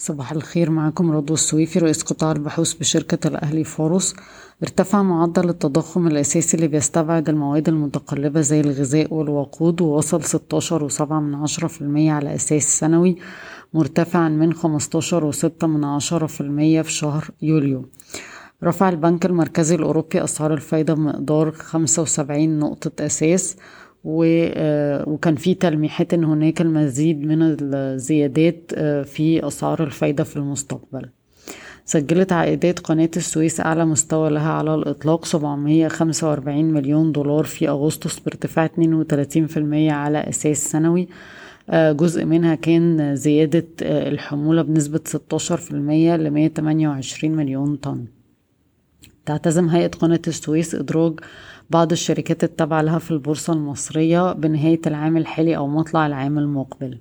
صباح الخير معكم رضوى السويفي رئيس قطاع البحوث بشركة الأهلي فاروس ارتفع معدل التضخم الأساسي اللي بيستبعد المواد المتقلبة زي الغذاء والوقود ووصل ستاشر وسبعة من عشرة في المية على أساس سنوي مرتفعا من خمستاشر وستة من عشرة في المية في شهر يوليو. رفع البنك المركزي الأوروبي أسعار الفايدة بمقدار خمسة وسبعين نقطة أساس وكان في تلميحات إن هناك المزيد من الزيادات في أسعار الفايدة في المستقبل. سجلت عائدات قناة السويس أعلى مستوى لها على الإطلاق 745 مليون دولار في أغسطس بارتفاع 32% على أساس سنوي. جزء منها كان زيادة الحمولة بنسبة 16% ل 128 مليون طن. تعتزم هيئة قناة السويس إدراج بعض الشركات التابعة لها في البورصة المصرية بنهاية العام الحالي أو مطلع العام المقبل.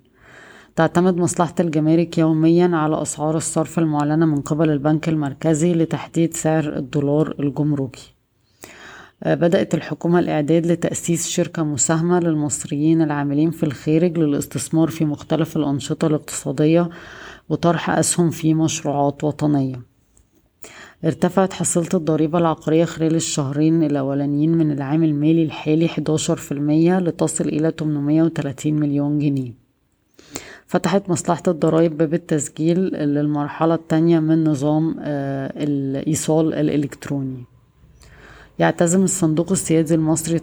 تعتمد مصلحة الجمارك يوميا على أسعار الصرف المعلنة من قبل البنك المركزي لتحديد سعر الدولار الجمركي. بدأت الحكومة الإعداد لتأسيس شركة مساهمة للمصريين العاملين في الخارج للاستثمار في مختلف الأنشطة الاقتصادية وطرح أسهم في مشروعات وطنية. ارتفعت حصيلة الضريبة العقارية خلال الشهرين الأولانيين من العام المالي الحالي 11% لتصل إلى 830 مليون جنيه. فتحت مصلحة الضرائب باب التسجيل للمرحلة الثانية من نظام الإيصال الإلكتروني. يعتزم الصندوق السيادي المصري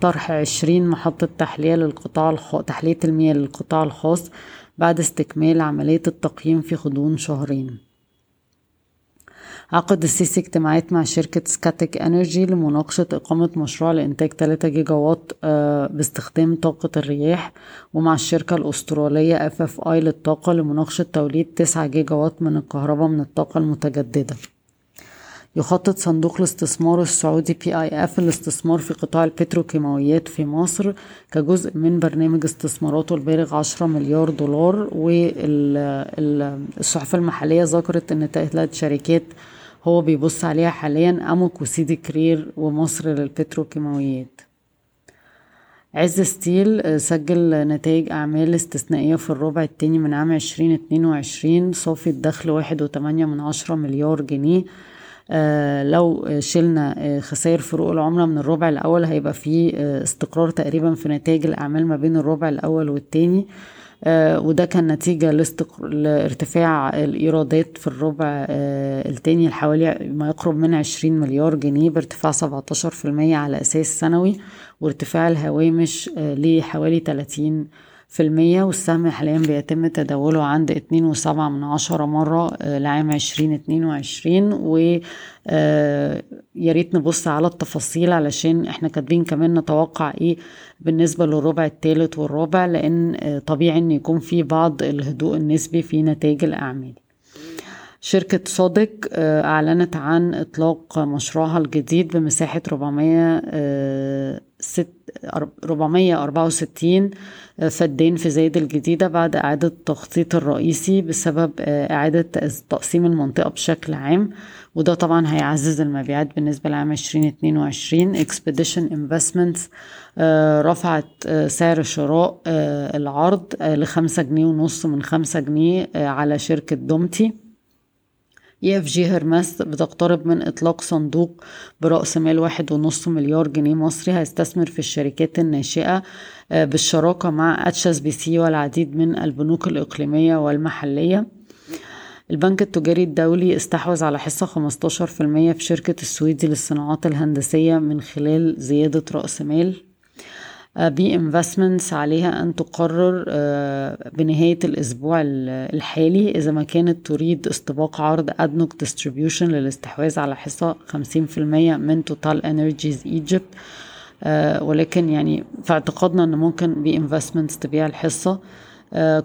طرح عشرين محطة تحلية للقطاع تحلية المياه للقطاع الخاص بعد استكمال عملية التقييم في غضون شهرين. عقد السيسي اجتماعات مع شركة سكاتك Energy لمناقشة إقامة مشروع لإنتاج 3 جيجا وات باستخدام طاقة الرياح ومع الشركة الأسترالية FFI للطاقة لمناقشة توليد 9 جيجا وات من الكهرباء من الطاقة المتجددة. يخطط صندوق الاستثمار السعودي PIF الاستثمار في قطاع البتروكيماويات في مصر كجزء من برنامج استثماراته البالغ 10 مليار دولار والصحف المحلية ذكرت إن ثلاث شركات هو بيبص عليها حاليا اموك وسيدي كرير ومصر للبتروكيماويات عز ستيل سجل نتائج أعمال استثنائية في الربع التاني من عام عشرين اتنين وعشرين صافي الدخل واحد وتمانية من عشرة مليار جنيه. آه لو شلنا خسائر فروق العملة من الربع الأول هيبقى في استقرار تقريبا في نتائج الأعمال ما بين الربع الأول والتاني. آه وده كان نتيجة لاستق... لارتفاع الإيرادات في الربع آه التاني لحوالي ما يقرب من عشرين مليار جنيه بارتفاع سبعتاشر في المية على أساس سنوي وارتفاع الهوامش لحوالي تلاتين في المية والسهم حاليا بيتم تداوله عند اتنين وسبعة من عشرة مرة لعام عشرين اتنين وعشرين. و ياريت نبص على التفاصيل علشان إحنا كاتبين كمان نتوقع إيه بالنسبة للربع الثالث والرابع لأن طبيعي إن يكون في بعض الهدوء النسبي في نتائج الأعمال. شركة صادق أعلنت عن إطلاق مشروعها الجديد بمساحة 400 ست 464 فدان في زايد الجديدة بعد إعادة التخطيط الرئيسي بسبب إعادة تقسيم المنطقة بشكل عام. وده طبعا هيعزز المبيعات بالنسبة لعام 2022 Expedition Investments رفعت سعر شراء العرض لخمسة جنيه ونص من خمسة جنيه على شركة دومتي. EFG Hermes بتقترب من إطلاق صندوق برأس مال واحد ونص مليار جنيه مصري هيستثمر في الشركات الناشئة بالشراكة مع HSBC والعديد من البنوك الإقليمية والمحلية. البنك التجاري الدولي استحوذ على حصة 15% في شركة السويدي للصناعات الهندسية من خلال زيادة رأس مال. B Investments عليها أن تقرر بنهاية الأسبوع الحالي إذا ما كانت تريد استباق عرض أدنوك Distribution للاستحواذ على حصة 50% من TotalEnergies Egypt ولكن يعني في اعتقادنا أن ممكن B Investments تبيع الحصة.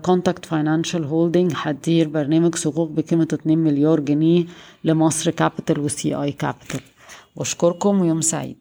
Contact Financial Holding هتدير برنامج صكوك بقيمة 2 مليار جنيه لمصر Capital و CI Capital وأشكركم ويوم سعيد.